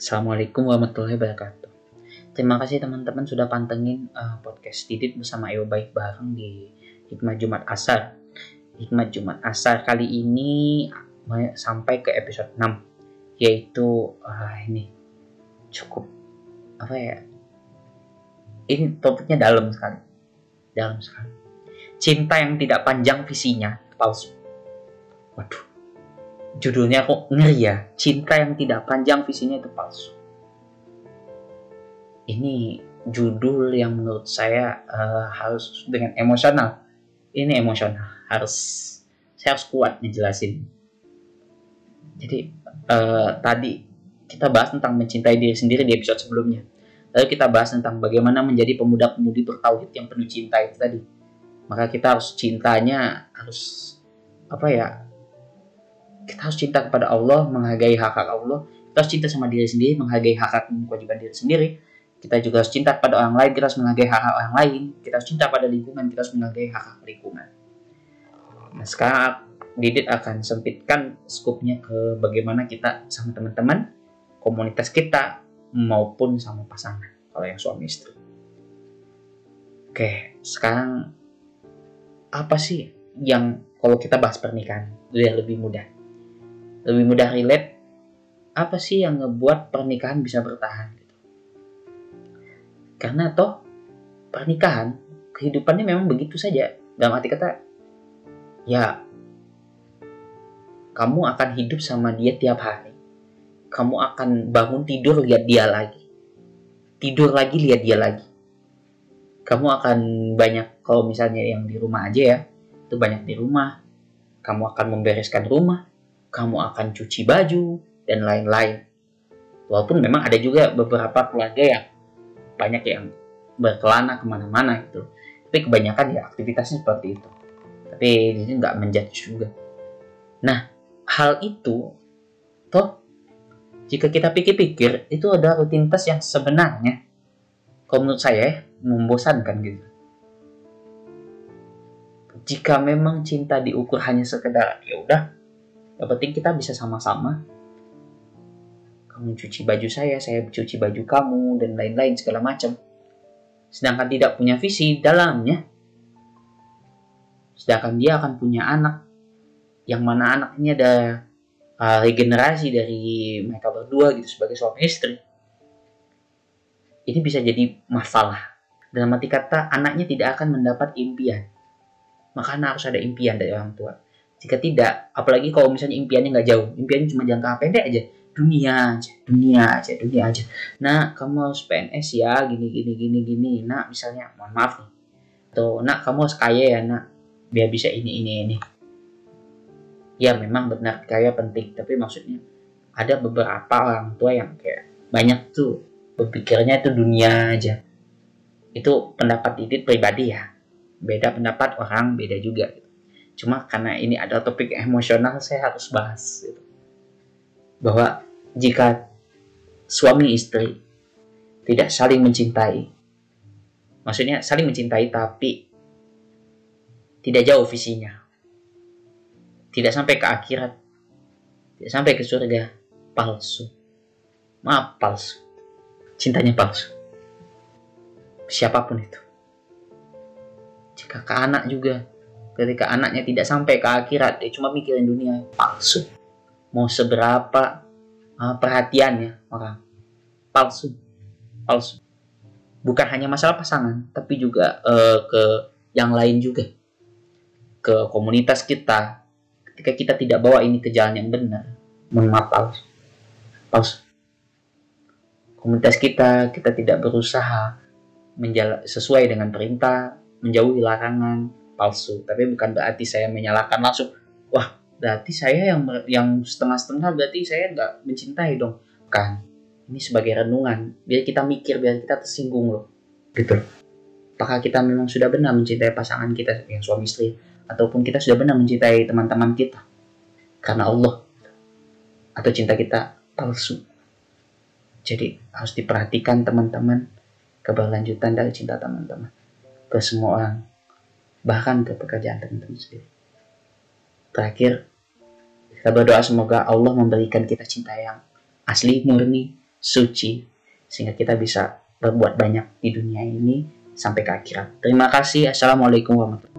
Assalamualaikum warahmatullahi wabarakatuh. Terima kasih teman-teman sudah pantengin uh, podcast Didit bersama Ayo Baik bareng di Hikmah Jumat Asar. Hikmah Jumat Asar kali ini sampai ke episode 6 yaitu uh, ini cukup apa ya? Ini topiknya dalam sekali. Dalam sekali. Cinta yang tidak panjang visinya palsu. Waduh judulnya kok ngeri ya cinta yang tidak panjang visinya itu palsu ini judul yang menurut saya uh, harus dengan emosional ini emosional harus saya harus kuat ngejelasin jadi uh, tadi kita bahas tentang mencintai diri sendiri di episode sebelumnya lalu kita bahas tentang bagaimana menjadi pemuda-pemudi bertauhid yang penuh cinta itu tadi maka kita harus cintanya harus apa ya kita harus cinta kepada Allah, menghargai hak hak Allah. Kita harus cinta sama diri sendiri, menghargai hak hak kewajiban diri sendiri. Kita juga harus cinta kepada orang lain, kita harus menghargai hak hak orang lain. Kita harus cinta pada lingkungan, kita harus menghargai hak hak lingkungan. Nah sekarang Didit akan sempitkan skupnya ke bagaimana kita sama teman-teman, komunitas kita, maupun sama pasangan, kalau yang suami istri. Oke, sekarang apa sih yang kalau kita bahas pernikahan biar lebih mudah? lebih mudah relate apa sih yang ngebuat pernikahan bisa bertahan gitu. Karena toh pernikahan kehidupannya memang begitu saja. Dalam arti kata ya kamu akan hidup sama dia tiap hari. Kamu akan bangun tidur lihat dia lagi. Tidur lagi lihat dia lagi. Kamu akan banyak kalau misalnya yang di rumah aja ya, itu banyak di rumah. Kamu akan membereskan rumah, kamu akan cuci baju, dan lain-lain. Walaupun memang ada juga beberapa keluarga yang banyak yang berkelana ke mana-mana gitu. Tapi kebanyakan ya aktivitasnya seperti itu. Tapi ini nggak menjudge juga. Nah, hal itu, toh, jika kita pikir-pikir, itu ada rutinitas yang sebenarnya, kalau menurut saya, membosankan gitu. Jika memang cinta diukur hanya sekedar, ya udah, yang penting kita bisa sama-sama. Kamu cuci baju saya, saya cuci baju kamu, dan lain-lain segala macam. Sedangkan tidak punya visi dalamnya. Sedangkan dia akan punya anak. Yang mana anak ini ada uh, regenerasi dari mereka berdua gitu sebagai suami istri. Ini bisa jadi masalah. Dalam arti kata, anaknya tidak akan mendapat impian. Makanya harus ada impian dari orang tua jika tidak, apalagi kalau misalnya impiannya nggak jauh, impiannya cuma jangka pendek aja, dunia aja, dunia aja, dunia aja. Nah, kamu harus PNS ya, gini gini gini gini. Nah, misalnya, mohon maaf nih. Tuh, nak kamu harus kaya ya, nak, biar bisa ini ini ini. Ya, memang benar kaya penting, tapi maksudnya ada beberapa orang tua yang kayak banyak tuh berpikirnya itu dunia aja. Itu pendapat Didit pribadi ya. Beda pendapat orang, beda juga. Cuma karena ini adalah topik emosional, saya harus bahas. Gitu. Bahwa jika suami istri tidak saling mencintai, maksudnya saling mencintai tapi tidak jauh visinya, tidak sampai ke akhirat, tidak sampai ke surga, palsu. Maaf, palsu. Cintanya palsu. Siapa pun itu. Jika ke anak juga. Ketika anaknya tidak sampai ke akhirat dia cuma mikirin dunia. Palsu. Mau seberapa uh, perhatiannya orang. Palsu. Palsu. Bukan hanya masalah pasangan tapi juga uh, ke yang lain juga ke komunitas kita ketika kita tidak bawa ini ke jalan yang benar mohon palsu palsu komunitas kita kita tidak berusaha menjala, sesuai dengan perintah menjauhi larangan palsu. Tapi bukan berarti saya menyalahkan langsung wah berarti saya yang yang setengah-setengah berarti saya nggak mencintai dong. Kan ini sebagai renungan. Biar kita mikir biar kita tersinggung loh. Gitu. Apakah kita memang sudah benar mencintai pasangan kita yang suami istri ataupun kita sudah benar mencintai teman-teman kita karena Allah atau cinta kita palsu. Jadi harus diperhatikan teman-teman keberlanjutan dari cinta teman-teman ke semua orang bahkan ke pekerjaan teman-teman sendiri. Terakhir, kita berdoa semoga Allah memberikan kita cinta yang asli, murni, suci, sehingga kita bisa berbuat banyak di dunia ini sampai ke akhirat. Terima kasih. Assalamualaikum warahmatullahi.